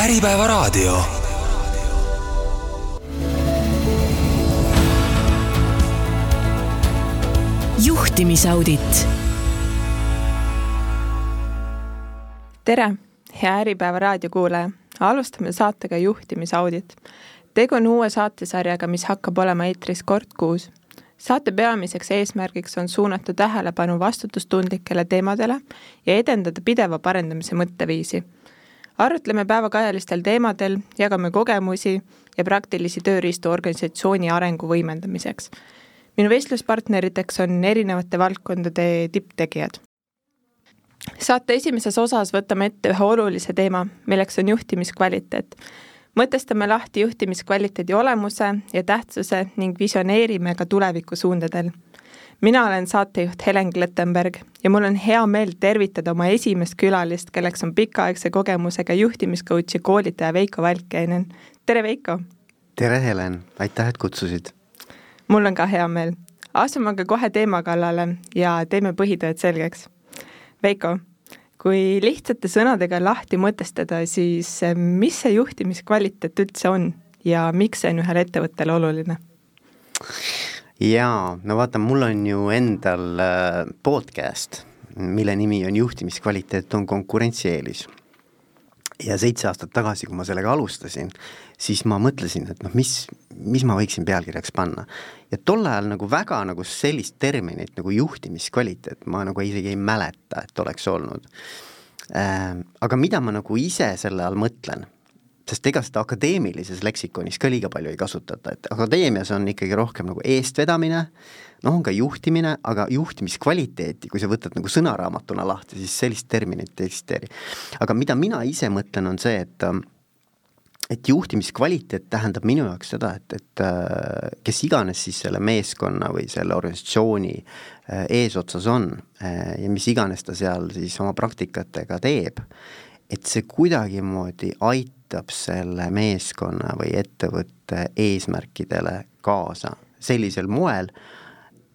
Äripäevaraadio. juhtimisaudit. tere, hea Äripäeva raadiokuulaja. alustame saatega Juhtimisaudit. tegu on uue saatesarjaga, mis hakkab olema eetris kord kuus. saate peamiseks eesmärgiks on suunata tähelepanu vastutustundlikele teemadele ja edendada pideva parendamise mõtteviisi arutleme päevakajalistel teemadel, jagame kogemusi ja praktilisi tööriistu organisatsiooni arengu võimendamiseks. minu vestluspartneriteks on erinevate valdkondade tipptegijad. saate esimeses osas võtame ette ühe olulise teema, milleks on juhtimiskvaliteet. mõtestame lahti juhtimiskvaliteedi olemuse ja tähtsuse ning visioneerime ka tulevikusuundadel mina olen saatejuht Helen Klettenberg ja mul on hea meel tervitada oma esimest külalist, kelleks on pikaaegse kogemusega juhtimiskoach ja koolitaja Veiko Välkkäinen. tere, Veiko! tere, Helen, aitäh, et kutsusid! mul on ka hea meel. asume aga kohe teema kallale ja teeme põhitõed selgeks. Veiko, kui lihtsate sõnadega lahti mõtestada, siis mis see juhtimiskvaliteet üldse on ja miks see on ühele ettevõttele oluline? Jaa, no vaata, mul on ju endal äh, podcast, mille nimi on Juhtimiskvaliteet on konkurentsieelis. ja seitse aastat tagasi, kui ma sellega alustasin, siis ma mõtlesin, et noh, mis, mis ma võiksin pealkirjaks panna. ja tol ajal nagu väga nagu sellist terminit nagu juhtimiskvaliteet ma nagu isegi ei mäleta, et oleks olnud äh,. aga mida ma nagu ise selle all mõtlen sest ega seda akadeemilises leksikonis ka liiga palju ei kasutata, et akadeemias on ikkagi rohkem nagu eestvedamine, noh, on ka juhtimine, aga juhtimiskvaliteeti, kui sa võtad nagu sõnaraamatuna lahti, siis sellist terminit ei eksisteeri. aga mida mina ise mõtlen, on see, et et juhtimiskvaliteet tähendab minu jaoks seda, et, et kes iganes siis selle meeskonna või selle organisatsiooni eesotsas on ja mis iganes ta seal siis oma praktikatega teeb, et see kuidagimoodi aitab aitab selle meeskonna või ettevõtte eesmärkidele kaasa sellisel moel,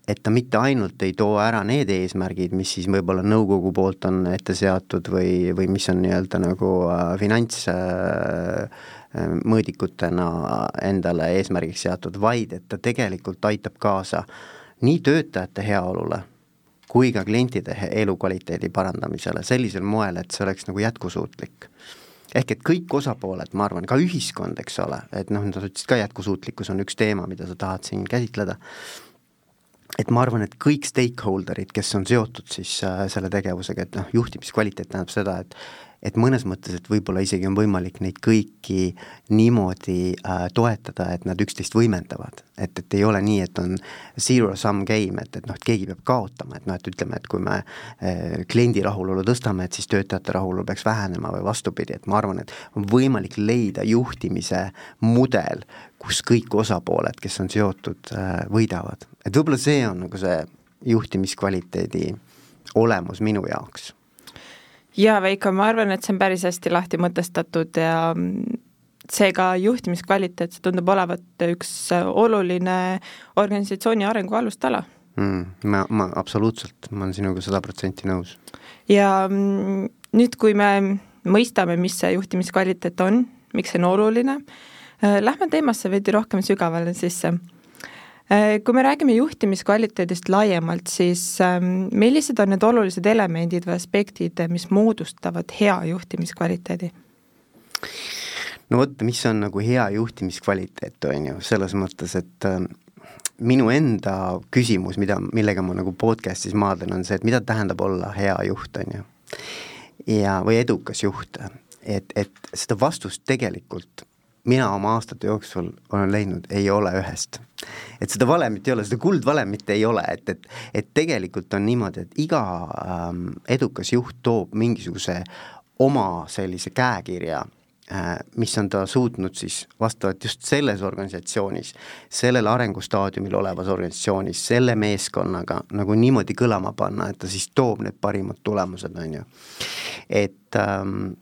et ta mitte ainult ei too ära need eesmärgid, mis siis võib-olla nõukogu poolt on ette seatud või, või mis on nii-öelda nagu äh, finantsmõõdikutena äh, endale eesmärgiks seatud, vaid et ta tegelikult aitab kaasa nii töötajate heaolule kui ka klientide elukvaliteedi parandamisele sellisel moel, et see oleks nagu jätkusuutlik ehk et kõik osapooled, ma arvan, ka ühiskond, eks ole, et noh, sa ütlesid ka, jätkusuutlikkus on üks teema, mida sa tahad siin käsitleda, et ma arvan, et kõik stakeholder'id, kes on seotud siis äh, selle tegevusega, et noh, juhtimiskvaliteet tähendab seda, et et mõnes mõttes, et võib-olla isegi on võimalik neid kõiki niimoodi äh, toetada, et nad üksteist võimendavad. et, et ei ole nii, et on zero sum game, et, et noh, et keegi peab kaotama, et noh, et ütleme, et kui me äh, kliendi rahulolu tõstame, et siis töötajate rahulolu peaks vähenema või vastupidi, et ma arvan, et on võimalik leida juhtimise mudel, kus kõik osapooled, kes on seotud äh,, võidavad. et võib-olla see on nagu see juhtimiskvaliteedi olemus minu jaoks jaa, Veiko, ma arvan, et see on päris hästi lahti mõtestatud ja seega juhtimiskvaliteet, see tundub olevat üks oluline organisatsiooni arengu alustala mm,. ma, ma absoluutselt, ma olen sinuga sada protsenti nõus. ja mm, nüüd, kui me mõistame, mis see juhtimiskvaliteet on, miks see on oluline, äh, lähme teemasse veidi rohkem sügavale sisse Äh, kui me räägime juhtimiskvaliteedist laiemalt, siis ähm, millised on need olulised elemendid või aspektid, mis moodustavad hea juhtimiskvaliteedi? no vot, mis on nagu hea juhtimiskvaliteet, on ju, selles mõttes, et äh, minu enda küsimus, mida, millega ma nagu podcast'is maadlen, on see, et mida tähendab olla hea juht, on ju. ja, või edukas juht, et, et seda vastust tegelikult mina oma aastate jooksul olen leidnud, ei ole ühest. et seda valemit ei ole, seda kuldvalemit ei ole, et, et, et tegelikult on niimoodi, et iga ähm, edukas juht toob mingisuguse oma sellise käekirja äh,, mis on ta suutnud siis vastavalt just selles organisatsioonis, sellel arengustaadiumil olevas organisatsioonis, selle meeskonnaga nagu niimoodi kõlama panna, et ta siis toob need parimad tulemused, on ju. et ähm,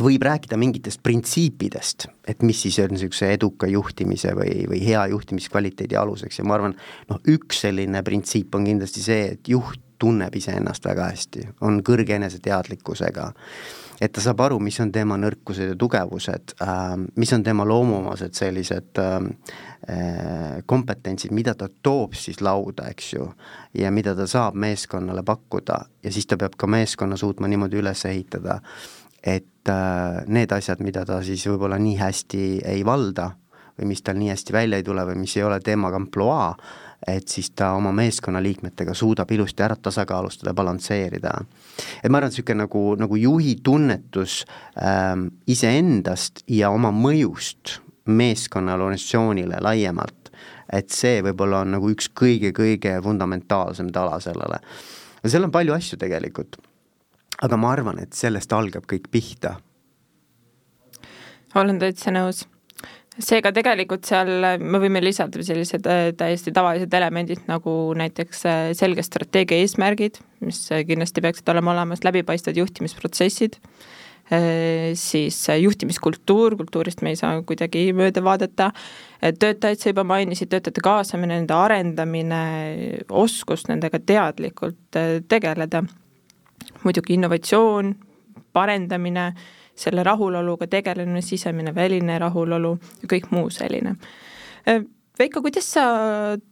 võib rääkida mingitest printsiipidest, et mis siis on niisuguse eduka juhtimise või, või hea juhtimiskvaliteedi aluseks. Ja ma arvan, noh, üks selline printsiip on kindlasti see, et juht tunneb iseennast väga hästi, on kõrge eneseteadlikkusega, et ta saab aru, mis on tema nõrkused ja tugevused äh,, mis on tema loomuomased sellised äh, äh, kompetentsid, mida ta toob siis lauda, eks ju, ja mida ta saab meeskonnale pakkuda. Ja siis ta peab ka meeskonna suutma niimoodi üles ehitada, et äh, need asjad, mida ta siis võib-olla nii hästi ei valda või mis tal nii hästi välja ei tule või mis ei ole teemaga ampluaa, et siis ta oma meeskonnaliikmetega suudab ilusti ära tasakaalustada, balansseerida. et ma arvan, et niisugune nagu, nagu juhi tunnetus ähm, iseendast ja oma mõjust meeskonnale, organisatsioonile laiemalt, et see võib-olla on nagu üks kõige-kõige fundamentaalsem tala sellele. ja seal on palju asju tegelikult aga ma arvan, et sellest algab kõik pihta. olen täitsa nõus. seega tegelikult seal me võime lisada sellised äh, täiesti tavalised elemendid nagu näiteks äh, selge strateegia eesmärgid, mis äh, kindlasti peaksid olema olemas, läbipaistvad juhtimisprotsessid, siis juhtimiskultuur, kultuurist me ei saa kuidagi mööda vaadata, töötajaid sa juba mainisid, töötajate kaasamine, nende arendamine, oskus nendega teadlikult tegeleda muidugi innovatsioon, parendamine, selle rahuloluga tegelemine, sisemine, väline rahulolu ja kõik muu selline. Äh, Veiko, kuidas sa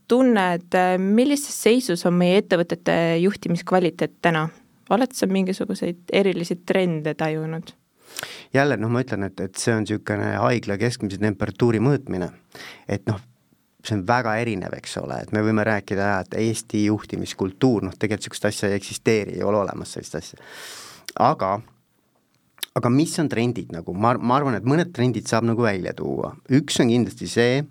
tunned, äh, millises seisus on meie ettevõtete juhtimiskvaliteet täna? oled sa mingisuguseid erilisi trende tajunud? jälle noh, ma ütlen, et, et see on niisugune haigla keskmise temperatuuri mõõtmine. et noh, see on väga erinev, eks ole, et me võime rääkida, et Eesti juhtimiskultuur, noh tegelikult niisugust asja ei eksisteeri, ei ole olemas sellist asja. aga, aga mis on trendid nagu, ma, ma arvan, et mõned trendid saab nagu välja tuua, üks on kindlasti see,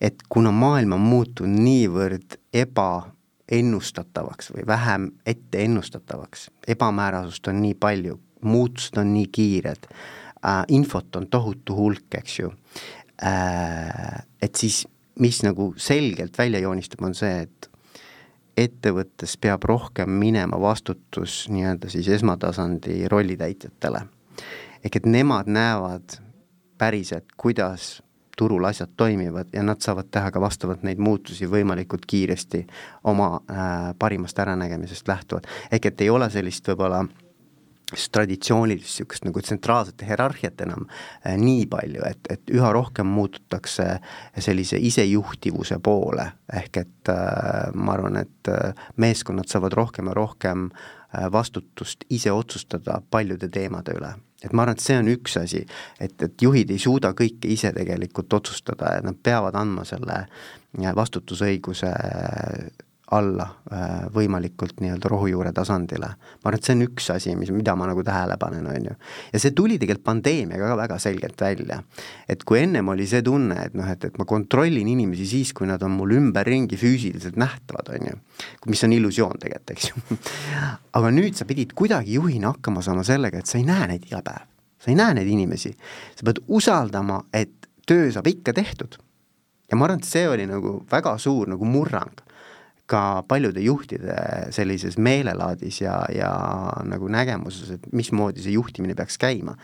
et kuna maailm on muutunud niivõrd ebaennustatavaks või vähem etteennustatavaks, ebamäärasust on nii palju, muutused on nii kiired äh,, infot on tohutu hulk, eks ju äh,, et siis mis nagu selgelt välja joonistub, on see, et ettevõttes peab rohkem minema vastutus nii-öelda siis esmatasandi rollitäitjatele. ehk et nemad näevad päriselt, kuidas turul asjad toimivad ja nad saavad teha ka vastavalt neid muutusi võimalikult kiiresti oma äh, parimast äranägemisest lähtuvalt. ehk et ei ole sellist võib-olla traditsioonilist niisugust nagu tsentraalset hierarhiat enam äh, nii palju, et, et üha rohkem muututakse sellise isejuhtivuse poole, ehk et äh, ma arvan, et äh, meeskonnad saavad rohkem ja rohkem vastutust ise otsustada paljude teemade üle. et ma arvan, et see on üks asi, et, et juhid ei suuda kõike ise tegelikult otsustada ja nad peavad andma selle vastutusõiguse alla äh, võimalikult nii-öelda rohujuure tasandile. ma arvan, et see on üks asi, mis, mida ma nagu tähele panen, on ju. ja see tuli tegelikult pandeemiaga ka väga selgelt välja. et kui ennem oli see tunne, et noh, et, et ma kontrollin inimesi siis, kui nad on mul ümberringi füüsiliselt nähtavad, on ju, mis on illusioon tegelikult, eks ju aga nüüd sa pidid kuidagi juhina hakkama saama sellega, et sa ei näe neid iga päev. sa ei näe neid inimesi, sa pead usaldama, et töö saab ikka tehtud. ja ma arvan, et see oli nagu väga suur nagu murrang ka paljude juhtide sellises meelelaadis ja, ja nagu nägemuses, et mismoodi see juhtimine peaks käima.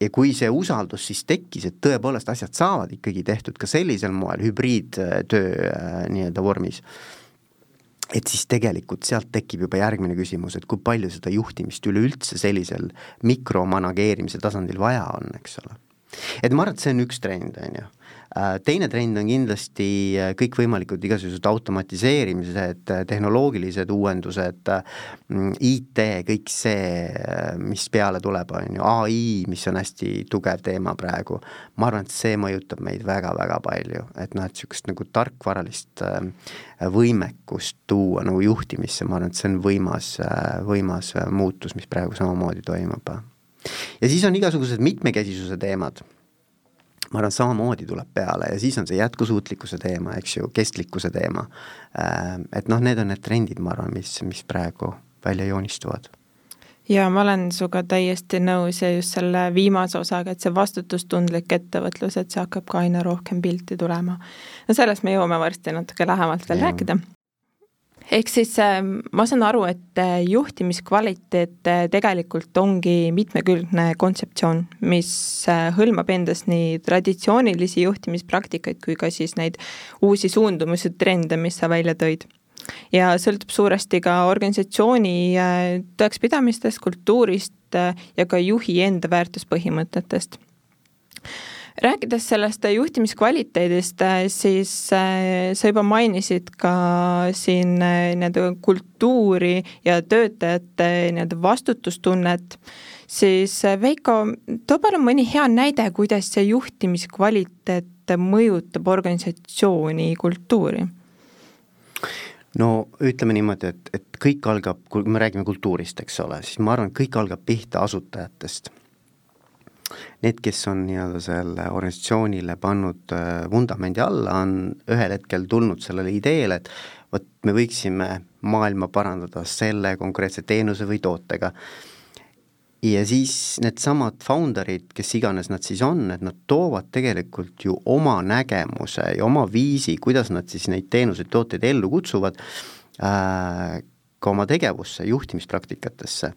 ja kui see usaldus siis tekkis, et tõepoolest asjad saavad ikkagi tehtud ka sellisel moel, hübriidtöö äh, nii-öelda vormis, et siis tegelikult sealt tekib juba järgmine küsimus, et kui palju seda juhtimist üleüldse sellisel mikromanageerimise tasandil vaja on, eks ole. et ma arvan, et see on üks trend, on ju teine trend on kindlasti äh, kõikvõimalikud igasugused automatiseerimised, äh, tehnoloogilised uuendused, IT, kõik see, mis peale tuleb, on ju, ai, mis on hästi tugev teema praegu, ma arvan, et see mõjutab meid väga-väga palju, et noh, et niisugust nagu tarkvaralist võimekust tuua nagu juhtimisse, ma arvan, et see on võimas, võimas muutus, mis praegu samamoodi toimub. ja siis on igasugused mitmekesisuse teemad ma arvan, samamoodi tuleb peale ja siis on see jätkusuutlikkuse teema, eks ju, kestlikkuse teema. Äh, et noh, need on need trendid, ma arvan, mis, mis praegu välja joonistuvad ja ma olen sinuga täiesti nõus ja just selle viimase osaga, et see vastutustundlik ettevõtlus, et see hakkab ka aina rohkem pilti tulema. no sellest me jõuame varsti natuke lähemalt veel ja. rääkida ehk siis ähm, ma saan aru, et äh, juhtimiskvaliteet äh, tegelikult ongi mitmekülgne kontseptsioon, mis äh, hõlmab endas nii traditsioonilisi juhtimispraktikaid kui ka siis neid uusi suundumusi, trende, mis sa välja tõid. ja sõltub suuresti ka organisatsiooni äh, tõekspidamistest, kultuurist äh, ja ka juhi enda väärtuspõhimõtetest rääkides sellest juhtimiskvaliteedist, äh, siis sa juba mainisid ka siin nii-öelda kultuuri ja töötajate nii-öelda vastutustunnet, siis Veiko, too palun mõni hea näide, kuidas see juhtimiskvaliteet mõjutab organisatsiooni kultuuri no ütleme niimoodi, et, et kõik algab, kui me räägime kultuurist, eks ole, siis ma arvan, et kõik algab pihta asutajatest. Need, kes on nii-öelda selle organisatsioonile pannud äh, vundamendi alla, on ühel hetkel tulnud sellele ideele, et vot me võiksime maailma parandada selle konkreetse teenuse või tootega ja siis needsamad founder'id, kes iganes nad siis on, et nad toovad tegelikult ju oma nägemuse ja oma viisi, kuidas nad siis neid teenuseid, tooteid ellu kutsuvad äh,, ka oma tegevusse, juhtimispraktikatesse.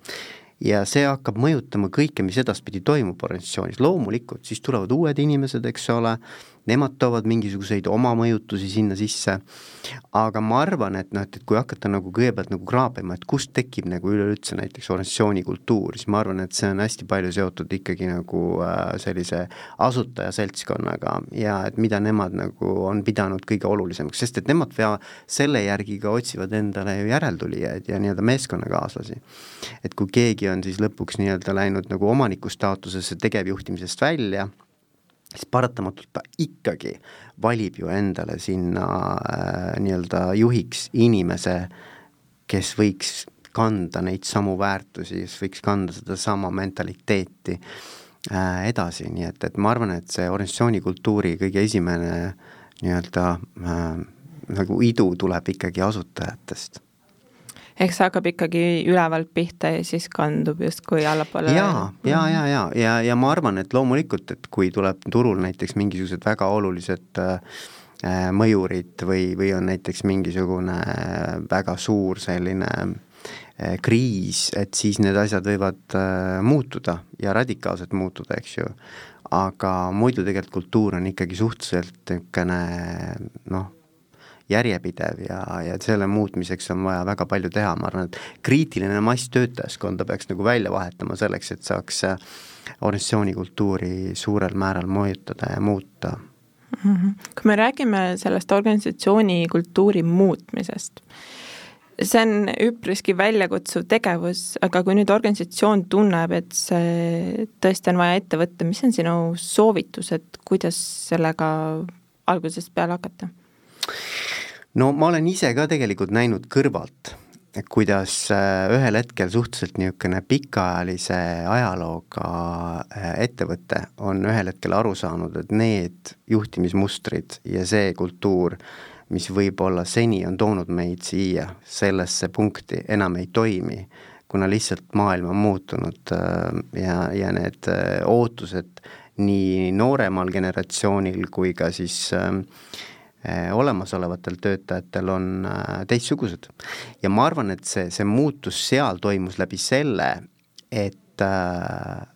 Ja see hakkab mõjutama kõike, mis edaspidi toimub organisatsioonis, loomulikult siis tulevad uued inimesed, eks ole nemad toovad mingisuguseid oma mõjutusi sinna sisse, aga ma arvan, et noh, et, et kui hakata nagu kõigepealt nagu kraapima, et kust tekib nagu üleüldse näiteks organisatsiooni kultuur, siis ma arvan, et see on hästi palju seotud ikkagi nagu äh, sellise asutaja seltskonnaga ja et mida nemad nagu on pidanud kõige olulisemaks, sest et nemad pea selle järgi ka otsivad endale ju järeltulijaid ja nii-öelda meeskonnakaaslasi. et kui keegi on siis lõpuks nii-öelda läinud nagu omaniku staatusesse tegevjuhtimisest välja, siis paratamatult ta ikkagi valib ju endale sinna äh, nii-öelda juhiks inimese, kes võiks kanda neid samu väärtusi, kes võiks kanda sedasama mentaliteeti äh, edasi, nii et, et ma arvan, et see organisatsiooni kultuuri kõige esimene nii-öelda äh, nagu idu tuleb ikkagi asutajatest ehk see hakkab ikkagi ülevalt pihta ja siis kandub justkui allapoole. ja, ja, ja, ja, ja, ja ma arvan, et loomulikult, et kui tuleb turul näiteks mingisugused väga olulised äh, mõjurid või, või on näiteks mingisugune äh, väga suur selline äh, kriis, et siis need asjad võivad äh, muutuda ja radikaalselt muutuda, eks ju. aga muidu tegelikult kultuur on ikkagi suhteliselt niisugune noh, järjepidev ja, ja selle muutmiseks on vaja väga palju teha, ma arvan, et kriitiline mass töötajaskonda peaks nagu välja vahetama selleks, et saaks äh, organisatsiooni kultuuri suurel määral mõjutada ja muuta mm. -hmm. kui me räägime sellest organisatsiooni kultuuri muutmisest, see on üpriski väljakutsuv tegevus, aga kui nüüd organisatsioon tunneb, et see tõesti on vaja ette võtta, mis on sinu soovitused, kuidas sellega algusest peale hakata? No ma olen ise ka tegelikult näinud kõrvalt, kuidas äh, ühel hetkel suhteliselt niisugune pikaajalise ajalooga äh, ettevõte on ühel hetkel aru saanud, et need juhtimismustrid ja see kultuur, mis võib-olla seni on toonud meid siia sellesse punkti, enam ei toimi, kuna lihtsalt maailm on muutunud äh, ja, ja need ootused nii nooremal generatsioonil kui ka siis äh, olemasolevatel töötajatel on äh, teistsugused. ja ma arvan, et see, see muutus seal toimus läbi selle, et, äh,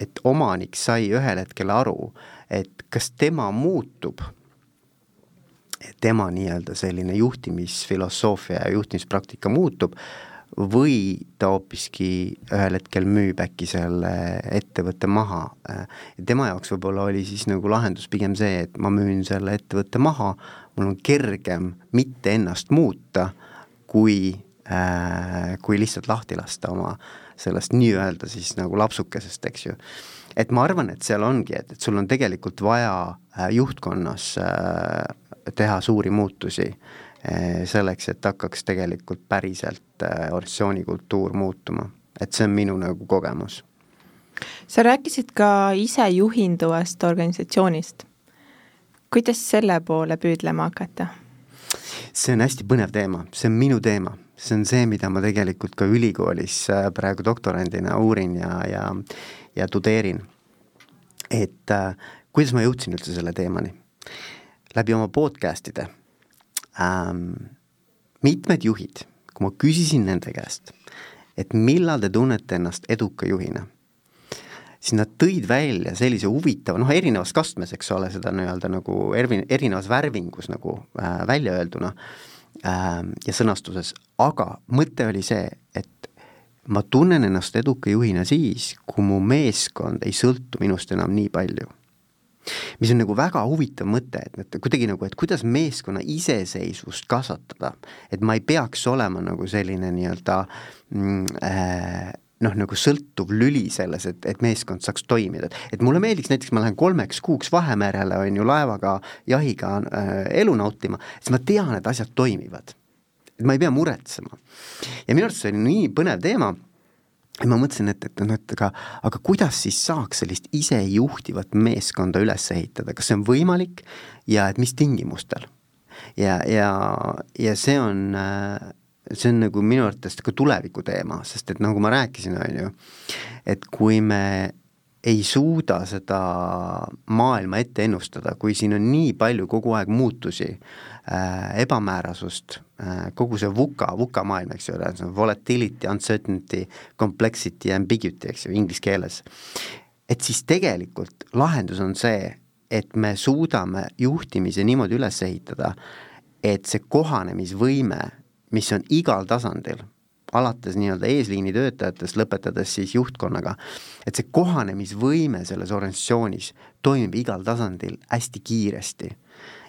et omanik sai ühel hetkel aru, et kas tema muutub, tema nii-öelda selline juhtimisfilosoofia ja juhtimispraktika muutub või ta hoopiski ühel hetkel müüb äkki selle ettevõtte maha. tema jaoks võib-olla oli siis nagu lahendus pigem see, et ma müün selle ettevõtte maha, mul on kergem mitte ennast muuta, kui äh,, kui lihtsalt lahti lasta oma sellest nii-öelda siis nagu lapsukesest, eks ju. et ma arvan, et seal ongi, et, et sul on tegelikult vaja äh, juhtkonnas äh, teha suuri muutusi äh, selleks, et hakkaks tegelikult päriselt eh, organisatsiooni kultuur muutuma, et see on minu nagu kogemus. sa rääkisid ka isejuhinduvast organisatsioonist. kuidas selle poole püüdlema hakata? see on hästi põnev teema, see on minu teema, see on see, mida ma tegelikult ka ülikoolis äh, praegu doktorandina uurin ja, ja, ja tudeerin. et äh, kuidas ma jõudsin üldse selle teemani? läbi oma podcast'ide ähm, mitmed juhid, kui ma küsisin nende käest, et millal te tunnete ennast eduka juhina, siis nad tõid välja sellise huvitava, noh erinevas kastmes, eks ole, seda nii-öelda nagu ervi-, erinevas värvingus nagu äh, välja öelduna äh, ja sõnastuses, aga mõte oli see, et ma tunnen ennast eduka juhina siis, kui mu meeskond ei sõltu minust enam nii palju. Mis on nagu väga huvitav mõte, et, et kuidagi nagu, et kuidas meeskonna iseseisvust kasvatada, et ma ei peaks olema nagu selline nii-öelda mm, äh, noh, nagu sõltuv lüli selles, et, et meeskond saaks toimida, et et mulle meeldiks näiteks, ma lähen kolmeks kuuks Vahemerele, on ju, laevaga, jahiga äh, elu nautima, siis ma tean, et asjad toimivad. Et ma ei pea muretsema. ja minu arust see oli nii põnev teema, et ma mõtlesin, et, et noh, et aga, aga kuidas siis saaks sellist isejuhtivat meeskonda üles ehitada, kas see on võimalik ja et mis tingimustel? ja, ja, ja see on see on nagu minu arvates ka tuleviku teema, sest et nagu ma rääkisin, on ju, et kui me ei suuda seda maailma ette ennustada, kui siin on nii palju kogu aeg muutusi äh,, ebamäärasust äh,, kogu see VUCA, VUCA maailm, eks ju, volatility, uncertainty, complexity, ambiguity, eks ju, inglise keeles. et siis tegelikult lahendus on see, et me suudame juhtimise niimoodi üles ehitada, et see kohanemisvõime, mis on igal tasandil alates nii-öelda eesliini töötajatest, lõpetades siis juhtkonnaga, et see kohanemisvõime selles organisatsioonis toimib igal tasandil hästi kiiresti.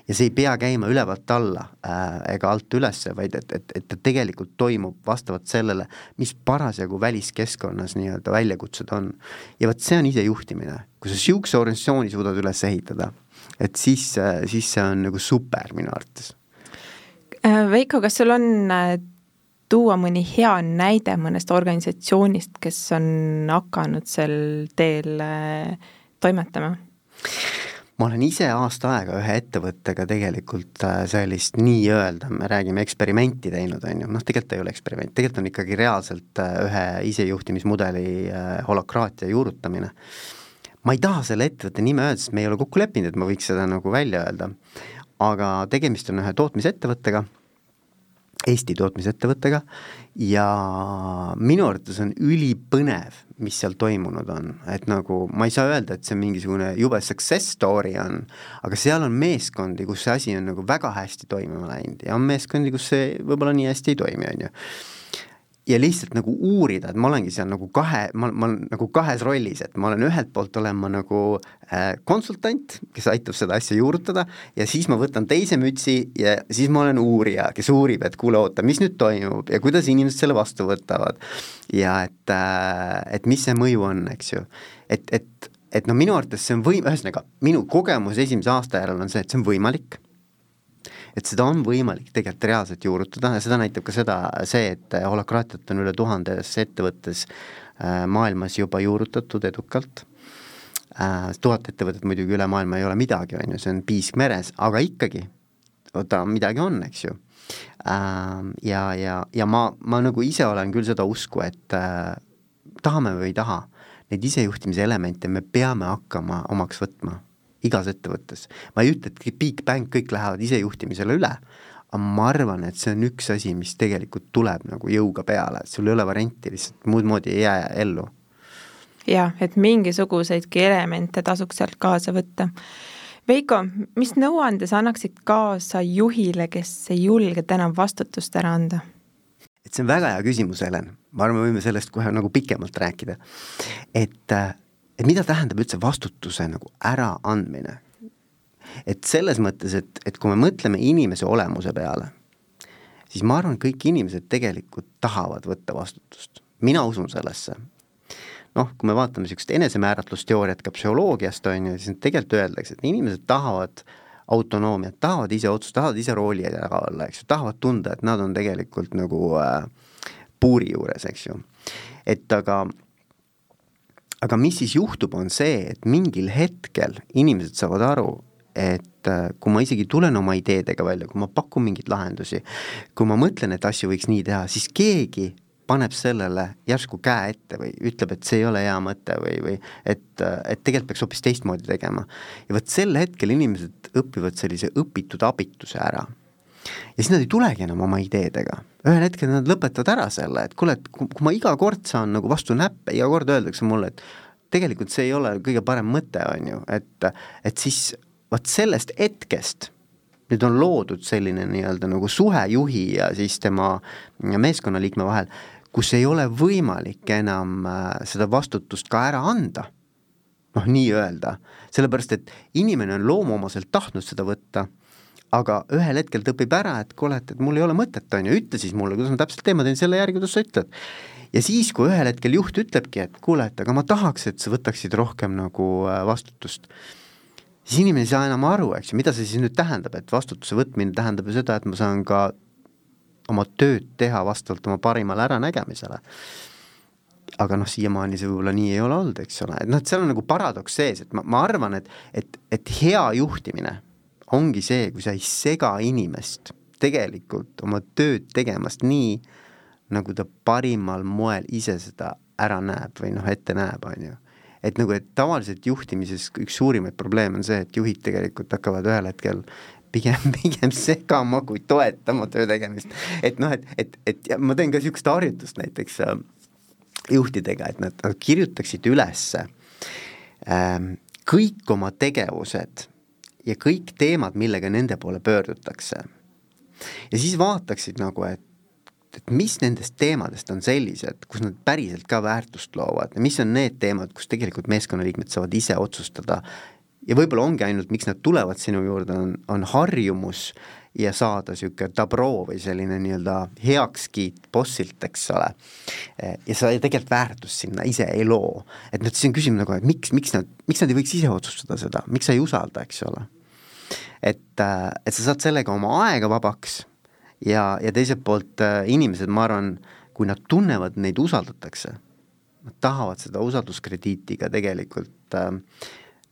Ja see ei pea käima ülevalt alla äh, ega alt ülesse, vaid et, et, et ta tegelikult toimub vastavalt sellele, mis parasjagu väliskeskkonnas nii-öelda väljakutsed on. ja vot see on isejuhtimine, kui sa niisuguse organisatsiooni suudad üles ehitada, et siis, siis see on nagu super minu arvates äh, Veiko, kas sul on äh, tuua mõni hea näide mõnest organisatsioonist, kes on hakanud sel teel äh, toimetama? Ma olen ise aasta aega ühe ettevõttega tegelikult äh, sellist nii-öelda, me räägime eksperimenti teinud, on ju, noh tegelikult ei ole eksperiment, tegelikult on ikkagi reaalselt äh, ühe isejuhtimismudeli holokraatia juurutamine. ma ei taha selle ettevõtte nime öelda, sest me ei ole kokku leppinud, et ma võiks seda nagu välja öelda, aga tegemist on ühe tootmisettevõttega Eesti tootmisettevõttega ja minu arvates on ülipõnev, mis seal toimunud on, et nagu ma ei saa öelda, et see mingisugune jube success story on, aga seal on meeskondi, kus see asi on nagu väga hästi toimima läinud ja on meeskondi, kus see võib-olla nii hästi ei toimi, on ju ja lihtsalt nagu uurida, et ma olengi seal nagu kahe, ma, ma olen nagu kahes rollis, et ma olen ühelt poolt olen ma nagu äh, konsultant, kes aitab seda asja juurutada ja siis ma võtan teise mütsi ja siis ma olen uurija, kes uurib, et kuule, oota, mis nüüd toimub ja kuidas inimesed selle vastu võtavad. ja et äh,, et mis see mõju on, eks ju, et, et, et no minu arvates see on võim-, ühesõnaga minu kogemus esimese aasta järel on see, et see on võimalik et seda on võimalik tegelikult reaalselt juurutada ja seda näitab ka seda, see, et holokraatiat on üle tuhandes ettevõttes äh, maailmas juba juurutatud edukalt äh,. tuhat ettevõtet muidugi üle maailma ei ole midagi, on ju, see on piisk meres, aga ikkagi, oota, midagi on, eks ju äh,. ja, ja, ja ma, ma nagu ise olen küll seda usku, et äh, tahame või ei taha, neid isejuhtimise elemente me peame hakkama omaks võtma igas ettevõttes. ma ei ütle, et big bang, kõik lähevad isejuhtimisele üle, aga ma arvan, et see on üks asi, mis tegelikult tuleb nagu jõuga peale, et sul ei ole varianti, lihtsalt muud moodi ei jää ellu. jah, et mingisuguseidki elemente tasuks sealt kaasa võtta. Veiko, mis nõuande sa annaksid kaasa juhile, kes ei julge täna vastutust ära anda? et see on väga hea küsimus, Helen, ma arvan, me võime sellest kohe nagu pikemalt rääkida. et äh, et mida tähendab üldse vastutuse nagu äraandmine? et selles mõttes, et, et kui me mõtleme inimese olemuse peale, siis ma arvan, kõik inimesed tegelikult tahavad võtta vastutust. mina usun sellesse. noh, kui me vaatame niisugust enesemääratlusteooriat ka psühholoogiast, on ju, siis tegelikult öeldakse, et inimesed tahavad autonoomiat, tahavad ise otsustada, tahavad ise rooli taga olla, eks ju, tahavad tunda, et nad on tegelikult nagu äh, puuri juures, eks ju. et aga aga mis siis juhtub, on see, et mingil hetkel inimesed saavad aru, et äh, kui ma isegi tulen oma ideedega välja, kui ma pakun mingeid lahendusi, kui ma mõtlen, et asju võiks nii teha, siis keegi paneb sellele järsku käe ette või ütleb, et see ei ole hea mõte või, või et, äh, et tegelikult peaks hoopis teistmoodi tegema. ja vot sel hetkel inimesed õpivad sellise õpitud abituse ära. Ja siis nad ei tulegi enam oma ideedega, ühel hetkel nad lõpetavad ära selle, et kuule, et kui, ma iga kord saan nagu vastu näppe, iga kord öeldakse mulle, et tegelikult see ei ole kõige parem mõte, on ju, et, et siis vot sellest hetkest nüüd on loodud selline nii-öelda nagu suhe juhi ja siis tema meeskonnaliikme vahel, kus ei ole võimalik enam äh, seda vastutust ka ära anda. noh, nii-öelda, sellepärast et inimene on loomuomaselt tahtnud seda võtta, aga ühel hetkel ta õpib ära, et kuule, et, et mul ei ole mõtet, on ju, ütle siis mulle, kuidas ma täpselt teen, ma teen selle järgi, kuidas sa ütled. ja siis, kui ühel hetkel juht ütlebki, et kuule, et aga ma tahaks, et sa võtaksid rohkem nagu äh, vastutust siis inimene ei saa enam aru, eks ju, mida see siis nüüd tähendab, et vastutuse võtmine tähendab ju seda, et ma saan ka oma tööd teha vastavalt oma parimale äranägemisele. aga noh, siiamaani see võib-olla nii ei ole olnud, eks ole, et noh, et seal on nagu paradoks sees, et ma, ma arvan, et, et, et hea juhtimine ongi see, kui sa ei sega inimest tegelikult oma tööd tegemast nii, nagu ta parimal moel ise seda ära näeb või noh, ette näeb, on ju et nagu, et tavaliselt juhtimises üks suurimaid probleeme on see, et juhid tegelikult hakkavad ühel hetkel pigem, pigem segama kui toetama töö tegemist. et noh, et, et, et ja ma teen ka niisugust harjutust näiteks äh, juhtidega, et nad kirjutaksid üles äh, kõik oma tegevused ja kõik teemad, millega nende poole pöördutakse. ja siis vaataksid nagu, et et mis nendest teemadest on sellised, kus nad päriselt ka väärtust loovad ja mis on need teemad, kus tegelikult meeskonnaliikmed saavad ise otsustada ja võib-olla ongi ainult, miks nad tulevad sinu juurde, on, on harjumus ja saada niisugune dabroo või selline nii-öelda heakskiit bossilt, eks ole. ja sa tegelikult väärtust sinna ise ei loo. et nüüd siis on küsimus nagu, et miks, miks nad, miks nad ei võiks ise otsustada seda, miks sa ei usalda, eks ole. et, et sa saad sellega oma aega vabaks ja, ja teiselt poolt äh, inimesed, ma arvan, kui nad tunnevad, neid usaldatakse, nad tahavad seda usalduskrediiti ka tegelikult äh,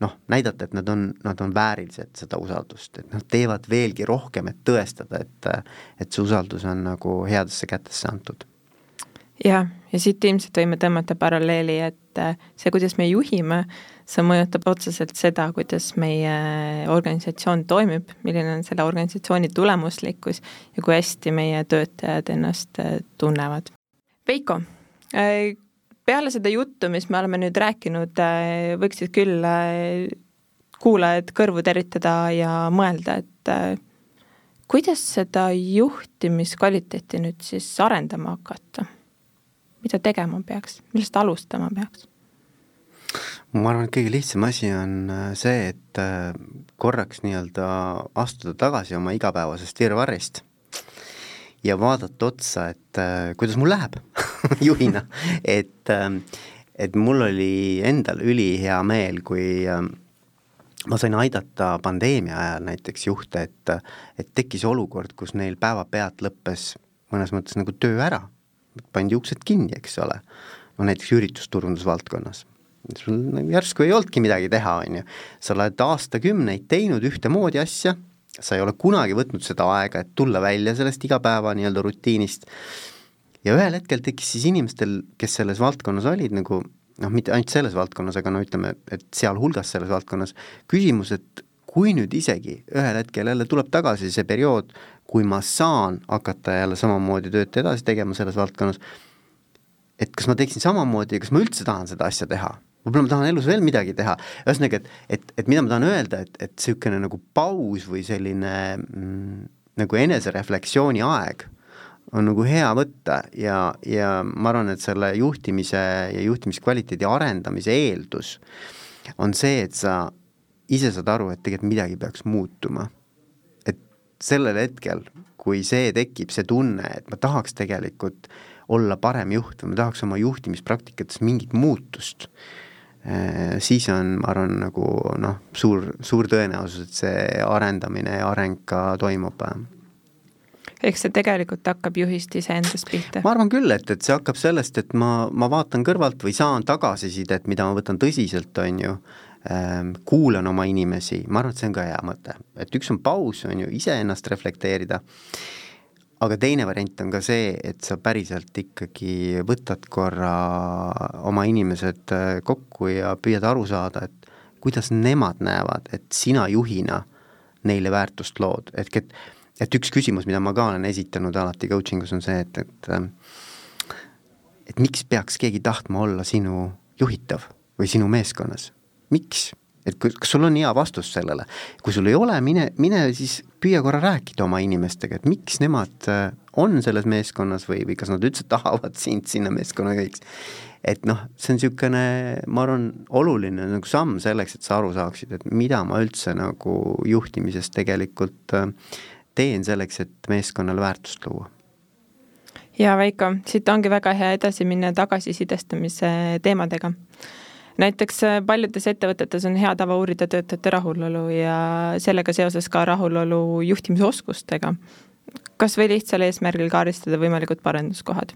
noh, näidata, et nad on, nad on väärilised seda usaldust, et nad teevad veelgi rohkem, et tõestada, et et see usaldus on nagu headesse kätesse antud. jah, ja siit ilmselt võime tõmmata paralleeli, et äh, see, kuidas me juhime, see mõjutab otseselt seda, kuidas meie organisatsioon toimib, milline on selle organisatsiooni tulemuslikkus ja kui hästi meie töötajad ennast äh, tunnevad. Veiko, äh, peale seda juttu, mis me oleme nüüd rääkinud, äh, võiksid küll kuulajad kõrvu teritada ja mõelda, et kuidas seda juhtimiskvaliteeti nüüd siis arendama hakata? mida tegema peaks, millest alustama peaks? ma arvan, et kõige lihtsam asi on äh, see, et äh, korraks nii-öelda astuda tagasi oma igapäevasest virvarrist ja vaadata otsa, et äh, kuidas mul läheb juhina, et, et mul oli endal ülihea meel, kui ma sain aidata pandeemia ajal näiteks juhte, et, et tekkis olukord, kus neil päevapealt lõppes mõnes mõttes nagu töö ära, pandi uksed kinni, eks ole, no näiteks üritusturundusvaldkonnas. Sul nagu järsku ei olnudki midagi teha, on ju. sa oled aastakümneid teinud ühtemoodi asja, sa ei ole kunagi võtnud seda aega, et tulla välja sellest igapäeva nii-öelda rutiinist, ja ühel hetkel tekkis siis inimestel, kes selles valdkonnas olid nagu noh, mitte ainult selles valdkonnas, aga no ütleme, et sealhulgas selles valdkonnas, küsimus, et kui nüüd isegi ühel hetkel jälle tuleb tagasi see periood, kui ma saan hakata jälle samamoodi tööd edasi tegema selles valdkonnas, et kas ma teeksin samamoodi, kas ma üldse tahan seda asja teha võib-olla ma tahan elus veel midagi teha, ühesõnaga, et, et, et mida ma tahan öelda, et, et niisugune nagu paus või selline mm, nagu enesereflektsiooni aeg on nagu hea võtta ja, ja ma arvan, et selle juhtimise ja juhtimiskvaliteedi arendamise eeldus on see, et sa ise saad aru, et tegelikult midagi peaks muutuma. et sellel hetkel, kui see tekib, see tunne, et ma tahaks tegelikult olla parem juht või ma tahaks oma juhtimispraktikas mingit muutust, siis on, ma arvan, nagu noh, suur, suur tõenäosus, et see arendamine ja areng ka toimub. ehk see tegelikult hakkab juhist iseendast pihta? ma arvan küll, et, et see hakkab sellest, et ma, ma vaatan kõrvalt või saan tagasisidet, mida ma võtan tõsiselt, on ju, ähm, kuulan oma inimesi, ma arvan, et see on ka hea mõte, et üks on paus, on ju, iseennast reflekteerida aga teine variant on ka see, et sa päriselt ikkagi võtad korra oma inimesed äh, kokku ja püüad aru saada, et kuidas nemad näevad, et sina juhina neile väärtust lood, ehk et et üks küsimus, mida ma ka olen esitanud alati coaching us on see, et, et äh, et miks peaks keegi tahtma olla sinu juhitav või sinu meeskonnas, miks? Et kui, kas sul on hea vastus sellele, kui sul ei ole, mine, mine siis püüa korra rääkida oma inimestega, et miks nemad äh, on selles meeskonnas või, või kas nad üldse tahavad sind sinna meeskonnajuhiks. et noh, see on niisugune, ma arvan, oluline nagu samm selleks, et sa aru saaksid, et mida ma üldse nagu juhtimises tegelikult äh, teen selleks, et meeskonnale väärtust luua. Ja Veiko, siit ongi väga hea edasi minna tagasisidestamise teemadega näiteks äh, paljudes ettevõtetes on hea tava uurida töötajate rahulolu ja sellega seoses ka rahulolu juhtimisoskustega. kas või lihtsal eesmärgil kaardistada võimalikud parenduskohad.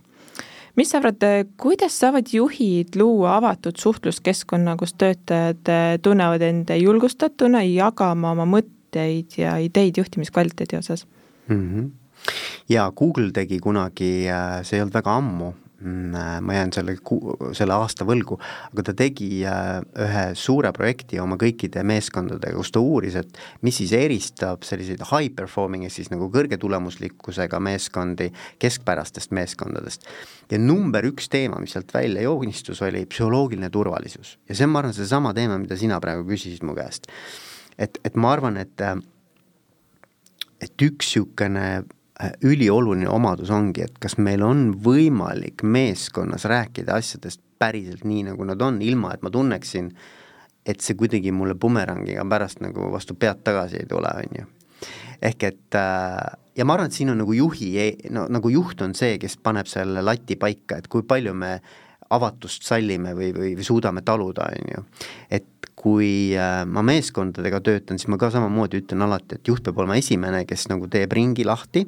mis sa arvad, kuidas saavad juhid luua avatud suhtluskeskkonna, kus töötajad äh, tunnevad end julgustatuna jagama oma mõtteid ja ideid juhtimiskvaliteedi osas mm? -hmm ja Google tegi kunagi, äh, see ei olnud väga ammu, Mm, äh, ma jään selle ku-, selle aasta võlgu, aga ta tegi äh, ühe suure projekti oma kõikide meeskondadega, kus ta uuris, et mis siis eristab selliseid high performing ehk siis nagu kõrge tulemuslikkusega meeskondi keskpärastest meeskondadest. ja number üks teema, mis sealt välja joonistus, oli psühholoogiline turvalisus ja see on, ma arvan, seesama teema, mida sina praegu küsisid mu käest. et, et ma arvan, et et üks niisugune Äh, ülioluline omadus ongi, et kas meil on võimalik meeskonnas rääkida asjadest päriselt nii, nagu nad on, ilma et ma tunneksin, et see kuidagi mulle bumerangiga pärast nagu vastu pead tagasi ei tule, on ju. ehk et äh, ja ma arvan, et siin on nagu juhi, e-, no nagu juht on see, kes paneb selle lati paika, et kui palju me avatust sallime või, või, või suudame taluda, on ju. et kui äh, ma meeskondadega töötan, siis ma ka samamoodi ütlen alati, et juht peab olema esimene, kes nagu teeb ringi lahti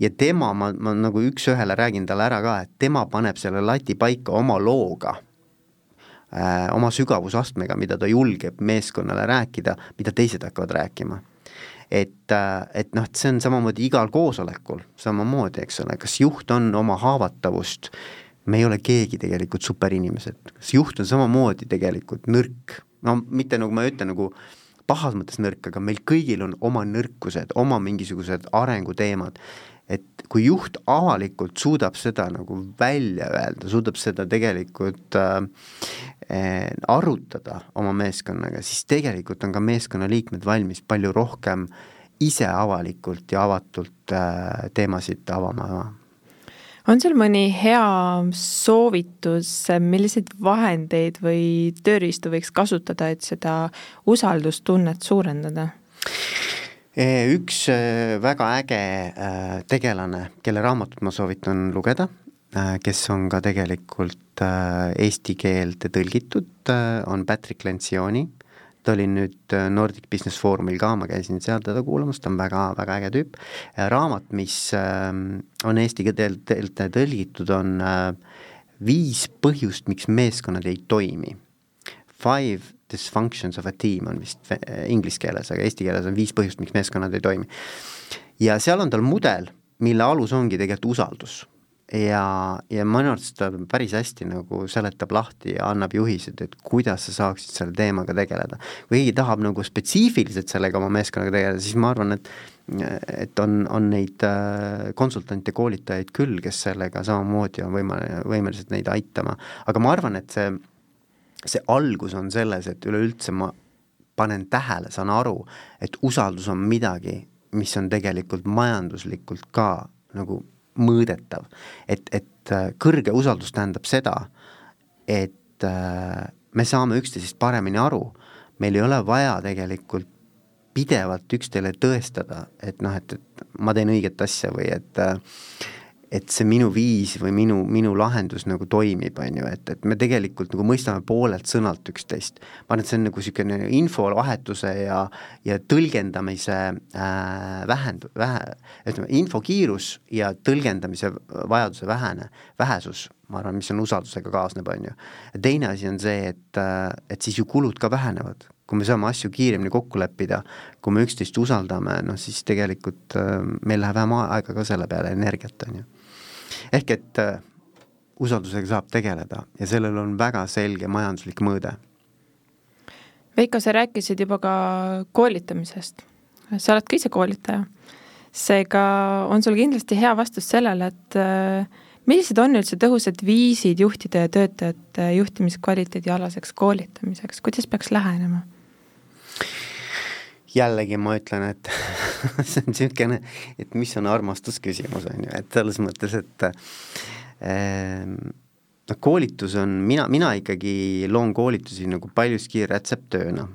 ja tema, ma, ma nagu üks-ühele räägin talle ära ka, et tema paneb selle lati paika oma looga äh,, oma sügavusastmega, mida ta julgeb meeskonnale rääkida, mida teised hakkavad rääkima. et äh,, et noh, et see on samamoodi igal koosolekul samamoodi, eks ole, kas juht on oma haavatavust, me ei ole keegi tegelikult superinimesed, kas juht on samamoodi tegelikult nõrk, no mitte nagu ma ütlen, nagu pahas mõttes nõrk, aga meil kõigil on oma nõrkused, oma mingisugused arenguteemad. Et kui juht avalikult suudab seda nagu välja öelda, suudab seda tegelikult äh, äh, arutada oma meeskonnaga, siis tegelikult on ka meeskonnaliikmed valmis palju rohkem ise avalikult ja avatult äh, teemasid avama on sul mõni hea soovitus, milliseid vahendeid või tööriistu võiks kasutada, et seda usaldustunnet suurendada? üks äh, väga äge äh, tegelane, kelle raamatut ma soovitan lugeda, kes on ka tegelikult eesti keelde tõlgitud, on Patrick Lencioni, ta oli nüüd Nordic Business Forumil ka, ma käisin seal teda kuulamas, ta on väga, väga äge tüüp, raamat, mis on eesti keelde tõlgitud, on viis põhjust, miks meeskonnad ei toimi. Five dysfunctions of a team on vist inglise keeles, aga eesti keeles on viis põhjust, miks meeskonnad ei toimi. ja seal on tal mudel, mille alus ongi tegelikult usaldus. Ja, ja minu arvates ta päris hästi nagu seletab lahti ja annab juhised, et kuidas sa saaksid selle teemaga tegeleda. kui keegi tahab nagu spetsiifiliselt sellega oma meeskonnaga tegeleda, siis ma arvan, et et on, on neid äh, konsultante, koolitajaid küll, kes sellega samamoodi on võimeline, võimelised neid aitama, aga ma arvan, et see see algus on selles, et üleüldse ma panen tähele, saan aru, et usaldus on midagi, mis on tegelikult majanduslikult ka nagu mõõdetav. et, et äh, kõrge usaldus tähendab seda, et äh, me saame üksteisest paremini aru, meil ei ole vaja tegelikult pidevalt üksteile tõestada, et noh, et, et ma teen õiget asja või et äh, et see minu viis või minu, minu lahendus nagu toimib, on ju, et, et me tegelikult nagu mõistame poolelt sõnalt üksteist. ma arvan, et see on nagu niisugune infovahetuse ja, ja tõlgendamise äh, vähend-, vähe, ütleme, infokiirus ja tõlgendamise vajaduse vähene, vähesus, ma arvan, mis on usaldusega kaasneb, on ju. teine asi on see, et, äh, et siis ju kulud ka vähenevad kui me saame asju kiiremini kokku leppida, kui me üksteist usaldame, noh siis tegelikult äh, meil läheb vähem aega ka selle peale, energiat, on ju ehk et äh, usaldusega saab tegeleda ja sellel on väga selge majanduslik mõõde. Veiko, sa rääkisid juba ka koolitamisest. sa oled ka ise koolitaja. seega on sul kindlasti hea vastus sellele, et äh, millised on üldse tõhusad viisid juhtide ja töötajate juhtimiskvaliteedi alaseks koolitamiseks, kuidas peaks lähenema? Jällegi ma ütlen, et see on niisugune, et mis on armastusküsimus, on ju, et selles mõttes, et äh, noh, koolitus on, mina, mina ikkagi loon koolitusi nagu paljuski rätseptööna.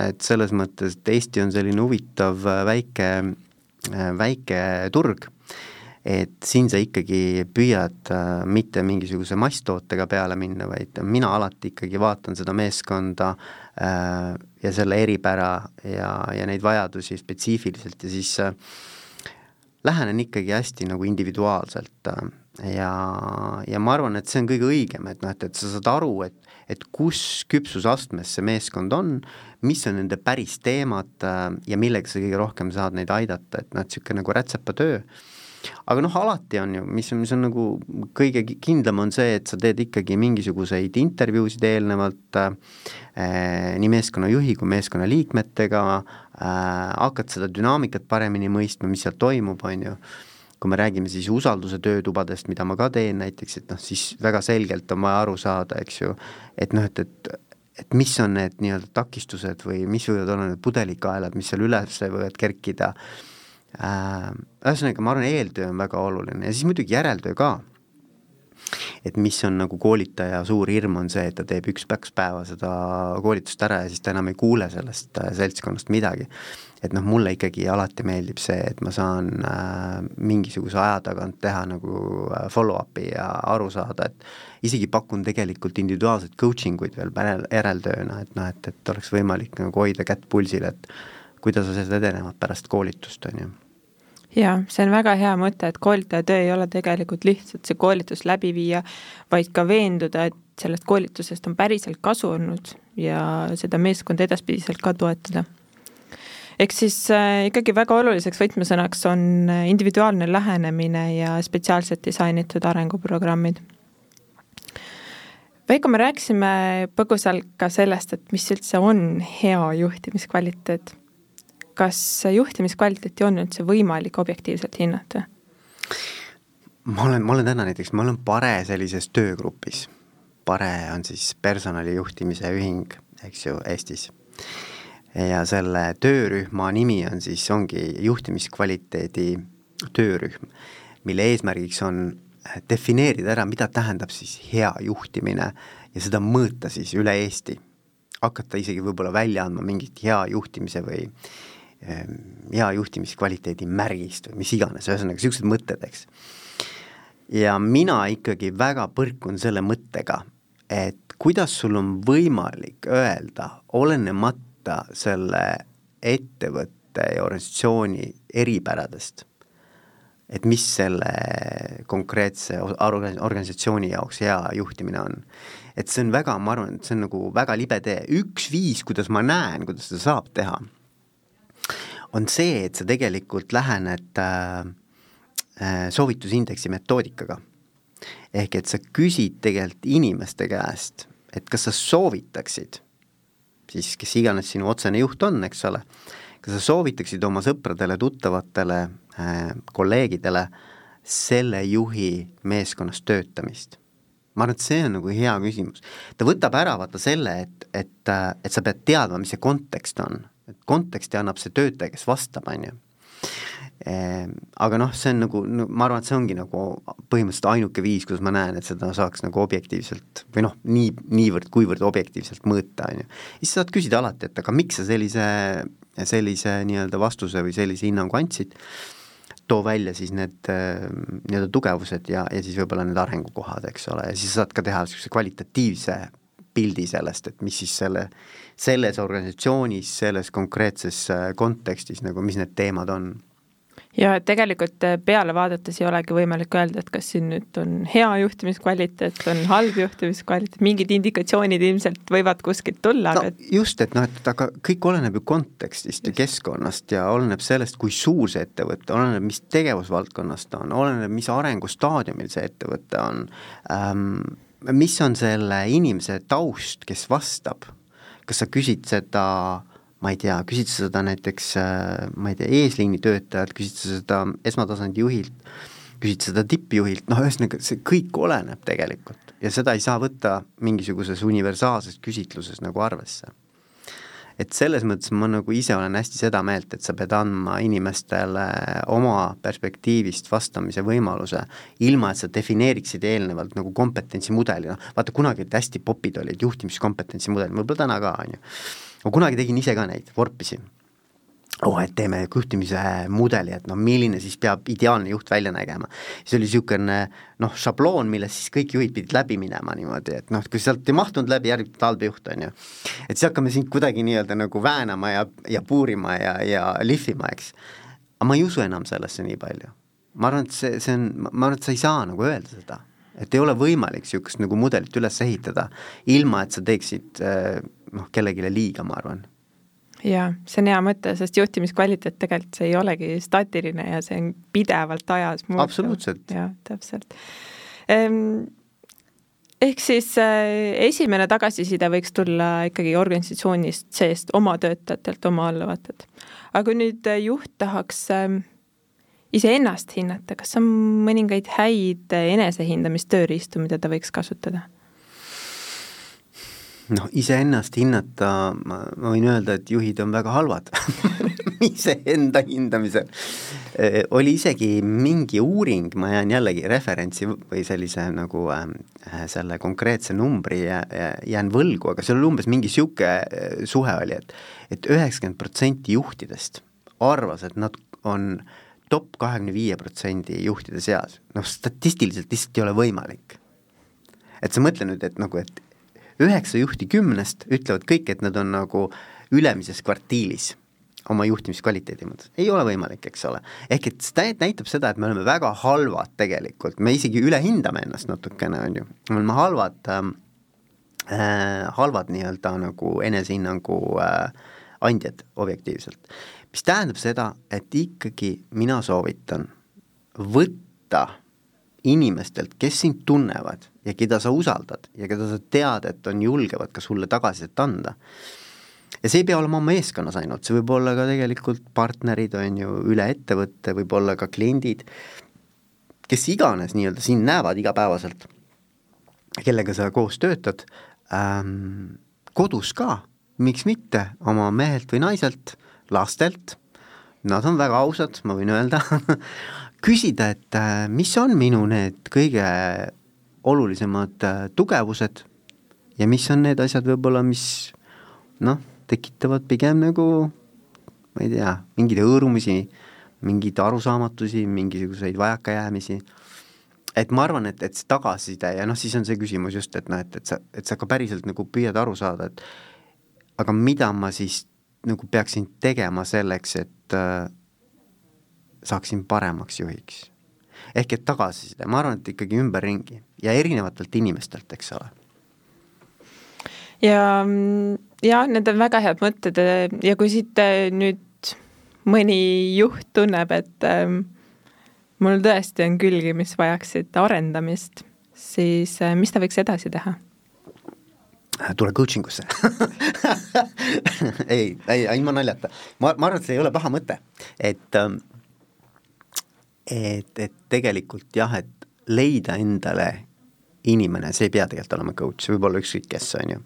et selles mõttes, et Eesti on selline huvitav äh, väike, äh, väike turg, et siin sa ikkagi püüad äh, mitte mingisuguse masstootega peale minna, vaid mina alati ikkagi vaatan seda meeskonda ja selle eripära ja, ja neid vajadusi spetsiifiliselt ja siis lähenen ikkagi hästi nagu individuaalselt ja, ja ma arvan, et see on kõige õigem, et noh, et, et sa saad aru, et, et kus küpsusastmes see meeskond on, mis on nende päris teemad äh, ja millega sa kõige rohkem saad neid aidata, et noh, et niisugune nagu rätsepatöö, aga noh, alati on ju, mis mis on nagu kõige kindlam, on see, et sa teed ikkagi mingisuguseid intervjuusid eelnevalt äh, nii meeskonnajuhi kui meeskonna liikmetega äh,, hakkad seda dünaamikat paremini mõistma, mis seal toimub, on ju. Kui me räägime siis usalduse töötubadest, mida ma ka teen näiteks, et noh, siis väga selgelt on vaja aru saada, eks ju, et noh, et, et et mis on need nii-öelda takistused või mis võivad olla need pudelikaelad, mis seal üles võivad kerkida. äh,, ühesõnaga, ma arvan, eeltöö on väga oluline ja siis muidugi järeltöö ka. Et mis on nagu koolitaja suur hirm, on see, et ta teeb üks-kaks päeva seda koolitust ära ja siis ta enam ei kuule sellest äh, seltskonnast midagi. Et noh, mulle ikkagi alati meeldib see, et ma saan äh, mingisuguse aja tagant teha nagu äh, follow-up'i ja aru saada, et isegi pakun tegelikult individuaalseid coaching uid veel järeltööna, et noh, et, et oleks võimalik nagu hoida kätt pulsil, et kuidas asjad edenevad pärast koolitust, on ju jaa, see on väga hea mõte, et koolitaja töö ei ole tegelikult lihtsalt see koolitus läbi viia, vaid ka veenduda, et sellest koolitusest on päriselt kasu olnud ja seda meeskonda edaspidiselt ka toetada ehk siis äh, ikkagi väga oluliseks võtmesõnaks on äh, individuaalne lähenemine ja spetsiaalselt disainitud arenguprogrammid. Veiko, me rääkisime põgusalt ka sellest, et mis üldse on hea juhtimiskvaliteet. Kas juhtimiskvaliteeti on üldse võimalik objektiivselt hinnata? ma olen, ma olen täna näiteks, ma olen Pare sellises töögrupis. Pare on siis personalijuhtimise ühing, eks ju, Eestis ja selle töörühma nimi on siis, ongi juhtimiskvaliteedi töörühm, mille eesmärgiks on defineerida ära, mida tähendab siis hea juhtimine ja seda mõõta siis üle Eesti. hakata isegi võib-olla välja andma mingit hea juhtimise või ehm, hea juhtimiskvaliteedi märgist või mis iganes, ühesõnaga niisugused mõtted, eks. ja mina ikkagi väga põrkun selle mõttega, et kuidas sul on võimalik öelda, olenemata selle ettevõtte ja organisatsiooni eripäradest, et mis selle konkreetse organisatsiooni jaoks hea juhtimine on. et see on väga, ma arvan, et see on nagu väga libe tee, üks viis, kuidas ma näen, kuidas seda saab teha, on see, et sa tegelikult lähened äh, äh soovitusindeksi metoodikaga. ehk et sa küsid tegelikult inimeste käest, et kas sa soovitaksid siis kes iganes sinu otsene juht on, eks ole, kas sa soovitaksid oma sõpradele, tuttavatele äh,, kolleegidele selle juhi meeskonnas töötamist? ma arvan, et see on nagu hea küsimus. ta võtab ära vaata selle, et, et, et sa pead teadma, mis see kontekst on, et konteksti annab see töötaja, kes vastab, on ju. Ehm, aga noh, see on nagu, ma arvan, et see ongi nagu põhimõtteliselt ainuke viis, kuidas ma näen, et seda saaks nagu objektiivselt või noh, nii, niivõrd-kuivõrd objektiivselt mõõta, on ju. siis saad küsida alati, et aga miks sa sellise, sellise nii-öelda vastuse või sellise hinnangu andsid, too välja siis need ehm, nii-öelda tugevused ja, ja siis võib-olla need arengukohad, eks ole, ja siis saad ka teha niisuguse kvalitatiivse pildi sellest, et mis siis selle, selles organisatsioonis, selles konkreetses äh, kontekstis nagu, mis need teemad on ja et tegelikult äh, peale vaadates ei olegi võimalik öelda, et kas siin nüüd on hea juhtimiskvaliteet, on halb juhtimiskvaliteet, mingid indikatsioonid ilmselt võivad kuskilt tulla no,. Et... just, et noh, et aga kõik oleneb ju kontekstist just. ja keskkonnast ja oleneb sellest, kui suur see ettevõte, oleneb, mis tegevusvaldkonnas ta on, oleneb, mis arengustaadiumil see ettevõte on ähm,, mis on selle inimese taust, kes vastab, kas sa küsid seda ma ei tea, küsid sa seda näiteks, äh, ma ei tea, eesliini töötajalt, küsid sa seda esmatasandi juhilt, küsid seda tippjuhilt, noh ühesõnaga see kõik oleneb tegelikult ja seda ei saa võtta mingisuguses universaalses küsitluses nagu arvesse. Et selles mõttes ma nagu ise olen hästi seda meelt, et sa pead andma inimestele oma perspektiivist vastamise võimaluse, ilma et sa defineeriksid eelnevalt nagu kompetentsimudeli, noh vaata kunagi olid hästi popid olid juhtimiskompetentsi mudelid, võib-olla täna ka, on ju. ma kunagi tegin ise ka neid, vorpisin oh, et teeme juhtimise mudeli, et noh, milline siis peab ideaalne juht välja nägema. siis oli niisugune noh, šabloon, millest siis kõik juhid pidid läbi minema niimoodi, et noh, kui sealt ei mahtunud läbi, järelikult halb juht, on ju. et siis hakkame sind kuidagi nii-öelda nagu väänama ja, ja puurima ja, ja lihvima, eks. aga ma ei usu enam sellesse nii palju. ma arvan, et see, see on, ma arvan, et sa ei saa nagu öelda seda. et ei ole võimalik niisugust nagu mudelit üles ehitada, ilma et sa teeksid noh, kellelegi liiga, ma arvan jaa, see on hea mõte, sest juhtimiskvaliteet tegelikult see ei olegi staatiline ja see on pidevalt ajas muutuv. absoluutselt. jah, täpselt ehm,. ehk siis äh, esimene tagasiside võiks tulla ikkagi organisatsioonist seest, oma töötajatelt, oma alluvatelt. aga kui nüüd äh, juht tahaks äh, iseennast hinnata, kas on mõningaid häid enesehindamistööriistu, mida ta võiks kasutada? Noh, iseennast hinnata, ma, ma võin öelda, et juhid on väga halvad iseenda hindamisel. E, oli isegi mingi uuring, ma jään jällegi referentsi või sellise nagu äh, selle konkreetse numbri jään võlgu, aga seal oli umbes mingi niisugune äh, suhe oli, et et üheksakümmend protsenti juhtidest arvas, et nad on top kahekümne viie protsendi juhtide seas, noh statistiliselt lihtsalt ei ole võimalik. et sa mõtle nüüd, et nagu, et üheksa juhti kümnest ütlevad kõik, et nad on nagu ülemises kvartiilis oma juhtimiskvaliteedi mõttes, ei ole võimalik, eks ole. ehk et see näitab seda, et me oleme väga halvad tegelikult, me isegi ülehindame ennast natukene, on ju, me oleme halvad ähm, äh,, halvad nii-öelda nagu enesehinnangu äh, andjad objektiivselt. mis tähendab seda, et ikkagi mina soovitan võtta inimestelt, kes sind tunnevad ja keda sa usaldad ja keda sa tead, et on julgevad ka sulle tagasisidet anda. ja see ei pea olema meeskonnas ainult, see võib olla ka tegelikult partnerid, on ju, üle ettevõtte, võib olla ka kliendid, kes iganes nii-öelda sind näevad igapäevaselt, kellega sa koos töötad ähm,, kodus ka, miks mitte, oma mehelt või naiselt, lastelt, nad on väga ausad, ma võin öelda küsida, et äh, mis on minu need kõige olulisemad äh, tugevused ja mis on need asjad võib-olla, mis noh, tekitavad pigem nagu ma ei tea, mingeid hõõrumisi, mingeid arusaamatusi, mingisuguseid vajakajäämisi, et ma arvan, et, et see tagasiside ja noh, siis on see küsimus just, et noh, et, et sa, et sa ka päriselt nagu püüad aru saada, et aga mida ma siis nagu peaksin tegema selleks, et äh, saaksin paremaks juhiks. ehk et tagasiside, ma arvan, et ikkagi ümberringi ja erinevatelt inimestelt, eks ole. ja, ja need on väga head mõtted ja kui siit äh, nüüd mõni juht tunneb, et ähm, mul tõesti on külgi, mis vajaksid arendamist, siis äh, mis ta võiks edasi teha? tule coaching usse ei, ei, ilma naljata. ma, ma arvan, et see ei ole paha mõte, et ähm, et, et tegelikult jah, et leida endale inimene, see ei pea tegelikult olema coach, see võib olla ükskõik kes, on ju,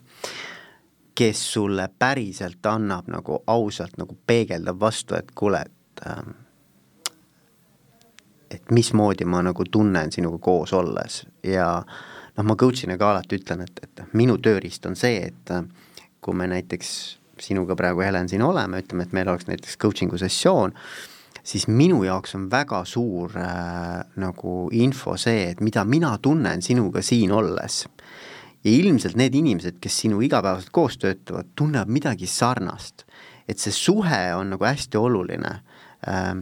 kes sulle päriselt annab nagu ausalt nagu peegeldab vastu, et kuule, et ähm, et mismoodi ma nagu tunnen sinuga koos olles. Ja noh, ma coach'ina ka alati ütlen, et, et minu tööriist on see, et äh, kui me näiteks sinuga praegu, Helen, siin oleme, ütleme, et meil oleks näiteks coaching'u sessioon, siis minu jaoks on väga suur äh, nagu info see, et mida mina tunnen sinuga siin olles. ja ilmselt need inimesed, kes sinu igapäevaselt koos töötavad, tunnevad midagi sarnast. et see suhe on nagu hästi oluline äh,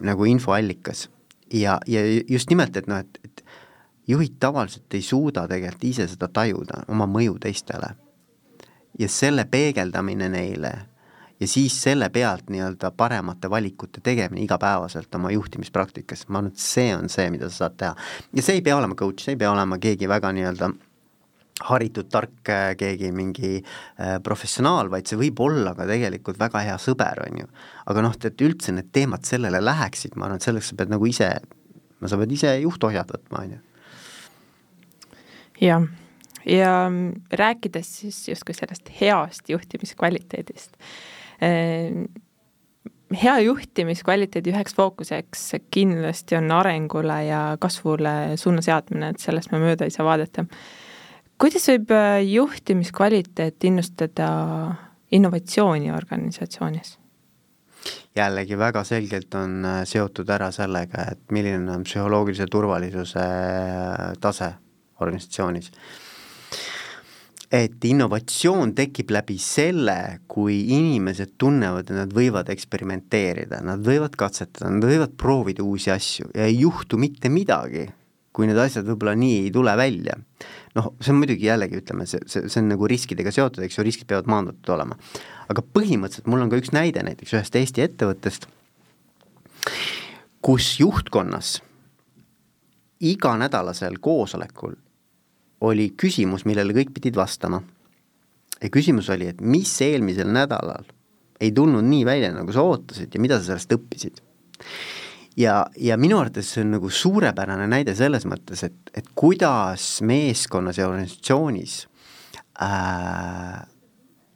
nagu infoallikas ja, ja just nimelt, et noh, et, et juhid tavaliselt ei suuda tegelikult ise seda tajuda, oma mõju teistele. ja selle peegeldamine neile ja siis selle pealt nii-öelda paremate valikute tegemine igapäevaselt oma juhtimispraktikas, ma arvan, et see on see, mida sa saad teha. ja see ei pea olema coach, see ei pea olema keegi väga nii-öelda haritud, tark, keegi mingi äh, professionaal, vaid see võib olla ka tegelikult väga hea sõber, on ju. aga noh, et üldse need teemad sellele läheksid, ma arvan, et selleks sa pead nagu ise sa pead ise juhtohjad võtma, on ju. jah, ja rääkides siis justkui sellest heast juhtimiskvaliteedist, eh, hea juhtimiskvaliteedi üheks fookuseks kindlasti on arengule ja kasvule suuna seadmine, et sellest me mööda ei saa vaadata. kuidas võib eh, juhtimiskvaliteet innustada innovatsiooni organisatsioonis? jällegi väga selgelt on äh, seotud ära sellega, et milline on psühholoogilise turvalisuse äh, tase organisatsioonis. Et innovatsioon tekib läbi selle, kui inimesed tunnevad, et nad võivad eksperimenteerida, nad võivad katsetada, nad võivad proovida uusi asju ja ei juhtu mitte midagi, kui need asjad võib-olla nii ei tule välja. noh, see on muidugi jällegi, ütleme, see, see, see on nagu riskidega seotud, eks ju, riskid peavad maandatud olema aga põhimõtteliselt mul on ka üks näide näiteks ühest Eesti ettevõttest, kus juhtkonnas iganädalasel koosolekul oli küsimus, millele kõik pidid vastama. ja küsimus oli, et mis eelmisel nädalal ei tulnud nii välja, nagu sa ootasid ja mida sa sellest õppisid. ja, ja minu arvates see on nagu suurepärane näide selles mõttes, et, et kuidas meeskonnas ja organisatsioonis äh,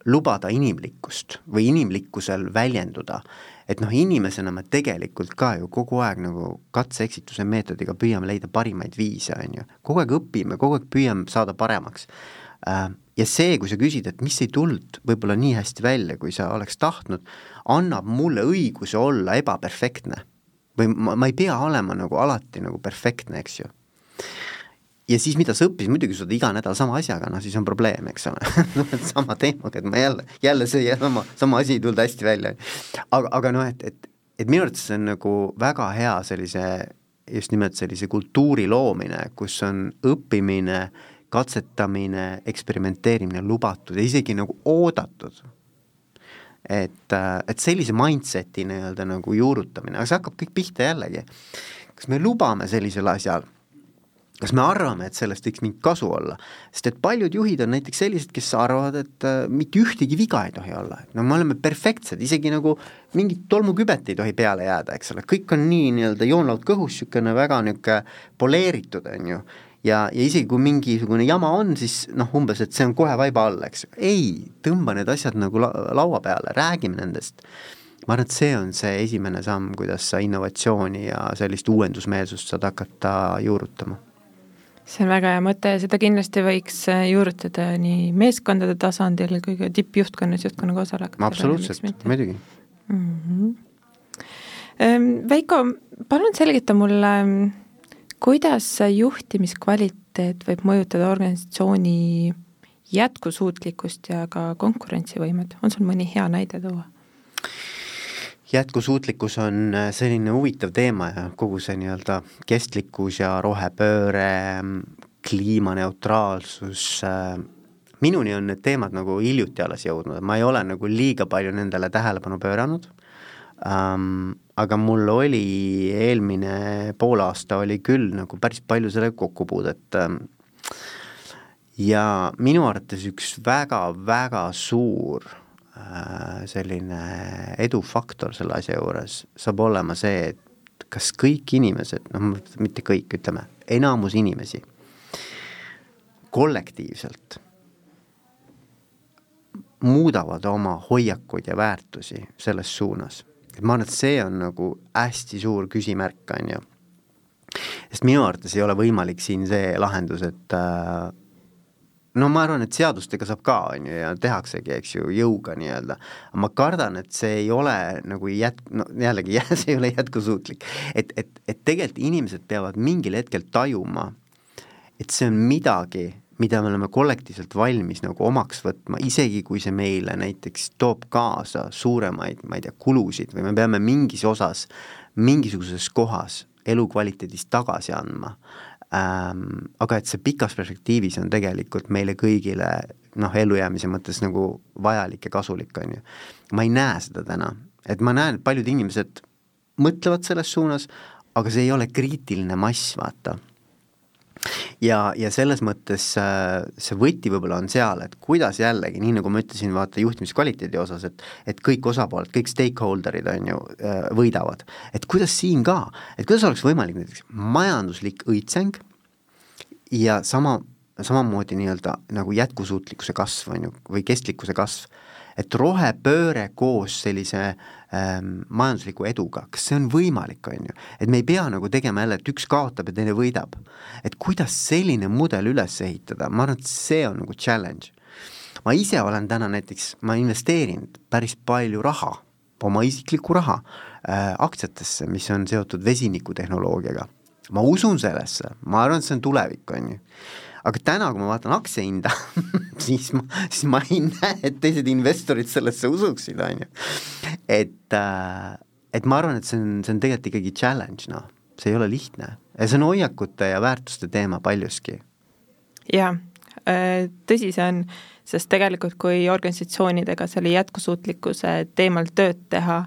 lubada inimlikkust või inimlikkusel väljenduda. Et noh, inimesena me tegelikult ka ju kogu aeg nagu katse-eksituse meetodiga püüame leida parimaid viise, on ju, kogu aeg õpime, kogu aeg püüame saada paremaks. Äh, ja see, kui sa küsid, et mis ei tulnud võib-olla nii hästi välja, kui sa oleks tahtnud, annab mulle õiguse olla ebaperfektne. või ma, ma ei pea olema nagu alati nagu perfektne, eks ju ja siis, mida sa õppisid, muidugi sa oled iga nädal sama asjaga, noh siis on probleem, eks ole noh, et sama teemaga, et ma jälle, jälle see sama, sama asi ei tulnud hästi välja. aga, aga noh, et, et, et minu arvates see on nagu väga hea sellise, just nimelt sellise kultuuri loomine, kus on õppimine, katsetamine, eksperimenteerimine lubatud ja isegi nagu oodatud. et, et sellise mindset'i nii-öelda nagu juurutamine, aga see hakkab kõik pihta jällegi. kas me lubame sellisel asjal kas me arvame, et sellest võiks mingit kasu olla? sest et paljud juhid on näiteks sellised, kes arvavad, et äh, mitte ühtegi viga ei tohi olla, et no me oleme perfektsed, isegi nagu mingit tolmukübet ei tohi peale jääda, eks ole, kõik on nii nii-öelda joonlaud kõhus, niisugune väga niisugune poleeritud, on ju, ja, ja isegi kui mingisugune jama on, siis noh, umbes, et see on kohe vaiba all, eks, ei, tõmba need asjad nagu la laua peale, räägime nendest. Ma arvan, et see on see esimene samm, kuidas sa innovatsiooni ja sellist uuendusmeelsust saad hakata juurutama see on väga hea mõte ja seda kindlasti võiks äh, juurutada nii meeskondade tasandil kui ka tippjuhtkonnas, juhtkonna koosolekutel. absoluutselt, muidugi mm. -hmm. Veiko, palun selgita mulle, kuidas juhtimiskvaliteet võib mõjutada organisatsiooni jätkusuutlikkust ja ka konkurentsivõimet, on sul mõni hea näide tuua? Jätkusuutlikkus on äh, selline huvitav teema ja kogu see nii-öelda kestlikkus ja rohepööre, kliimaneutraalsus, äh, minuni on need teemad nagu hiljuti alles jõudnud, ma ei ole nagu liiga palju nendele tähelepanu pööranud ähm,, aga mul oli eelmine poolaasta oli küll nagu päris palju sellega kokkupuudet ähm, ja minu arvates üks väga-väga suur selline edufaktor selle asja juures saab olema see, et kas kõik inimesed, noh, mitte kõik, ütleme, enamus inimesi kollektiivselt muudavad oma hoiakuid ja väärtusi selles suunas. et ma arvan, et see on nagu hästi suur küsimärk, on ju. sest minu arvates ei ole võimalik siin see lahendus, et äh, no ma arvan, et seadustega saab ka, on ju, ja tehaksegi, eks ju, jõuga nii-öelda. ma kardan, et see ei ole nagu jät-, no jällegi, see ei ole jätkusuutlik. et, et, et tegelikult inimesed peavad mingil hetkel tajuma, et see on midagi, mida me oleme kollektiivselt valmis nagu omaks võtma, isegi kui see meile näiteks toob kaasa suuremaid, ma ei tea, kulusid või me peame mingis osas, mingisuguses kohas elukvaliteedis tagasi andma ähm,, aga et see pikas perspektiivis on tegelikult meile kõigile noh, ellujäämise mõttes nagu vajalik ja kasulik, on ju. ma ei näe seda täna, et ma näen, et paljud inimesed mõtlevad selles suunas, aga see ei ole kriitiline mass, vaata. ja, ja selles mõttes äh, see võti võib-olla on seal, et kuidas jällegi, nii nagu ma ütlesin, vaata juhtimiskvaliteedi osas, et et kõik osapooled, kõik stakeholder'id on ju, äh, võidavad. et kuidas siin ka, et kuidas oleks võimalik näiteks majanduslik õitseng ja sama, samamoodi nii-öelda nagu jätkusuutlikkuse kasv, on ju, või kestlikkuse kasv, et rohepööre koos sellise ähm, majandusliku eduga, kas see on võimalik, on ju, et me ei pea nagu tegema jälle, et üks kaotab ja teine võidab. et kuidas selline mudel üles ehitada, ma arvan, et see on nagu challenge. ma ise olen täna näiteks, ma investeerin päris palju raha, oma isiklikku raha äh, aktsiatesse, mis on seotud vesinikutehnoloogiaga. Ma usun sellesse, ma arvan, et see on tulevik, on ju. Aga täna, kui ma vaatan aktsiahinda siis ma, siis ma ei näe, et teised investorid sellesse usuksid, on ju. et, äh, et ma arvan, et see on, see on tegelikult ikkagi challenge, noh, see ei ole lihtne. Ja see on hoiakute ja väärtuste teema paljuski. jaa, äh, tõsi see on, sest tegelikult, kui organisatsioonidega selle jätkusuutlikkuse teemal tööd teha,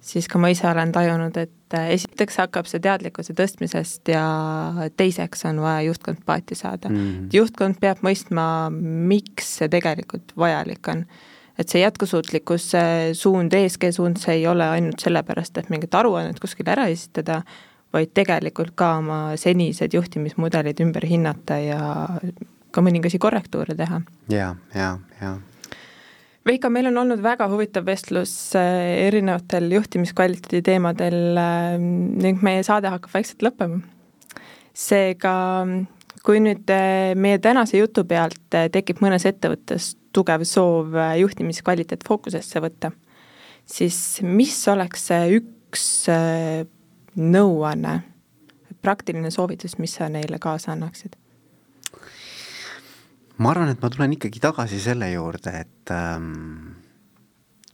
siis ka ma ise olen tajunud, et äh, esiteks hakkab see teadlikkuse tõstmisest ja teiseks on vaja juhtkond paati saada mm. -hmm. juhtkond peab mõistma, miks see tegelikult vajalik on. et see jätkusuutlikkuse suund, ESG suund, see ei ole ainult sellepärast, et mingit aruannet kuskile ära esitada, vaid tegelikult ka oma senised juhtimismudelid ümber hinnata ja ka mõningasi korrektuure teha. ja, ja, ja Veiko, meil on olnud väga huvitav vestlus äh, erinevatel juhtimiskvaliteedi teemadel äh, ning meie saade hakkab vaikselt lõppema. seega kui nüüd äh, meie tänase jutu pealt tekib mõnes ettevõttes tugev soov juhtimiskvaliteet fookusesse võtta, siis mis oleks see üks nõuanne, praktiline soovitus, mis sa neile kaasa annaksid? Ma arvan, et ma tulen ikkagi tagasi selle juurde, et ähm,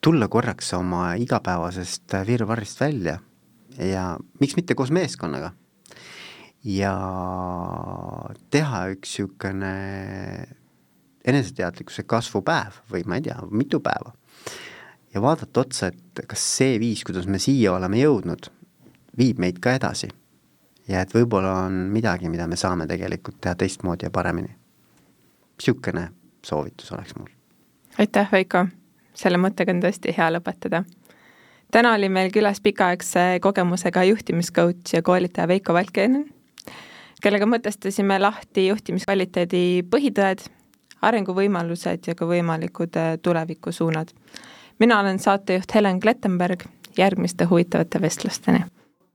tulla korraks oma igapäevasest virvarrist välja ja miks mitte koos meeskonnaga. ja teha üks niisugune eneseteadlikkuse kasvupäev või ma ei tea, mitu päeva. ja vaadata otsa, et kas see viis, kuidas me siia oleme jõudnud, viib meid ka edasi. ja et võib-olla on midagi, mida me saame tegelikult teha teistmoodi ja paremini niisugune soovitus oleks mul. aitäh, Veiko, selle mõttega on tõesti hea lõpetada. täna oli meil külas pikaaegse kogemusega juhtimiscoach ja koolitaja Veiko Valkenen, kellega mõtestasime lahti juhtimiskvaliteedi põhitõed, arenguvõimalused ja ka võimalikud äh, tulevikusuunad. mina olen saatejuht Helen Klettenberg, järgmiste huvitavate vestlusteni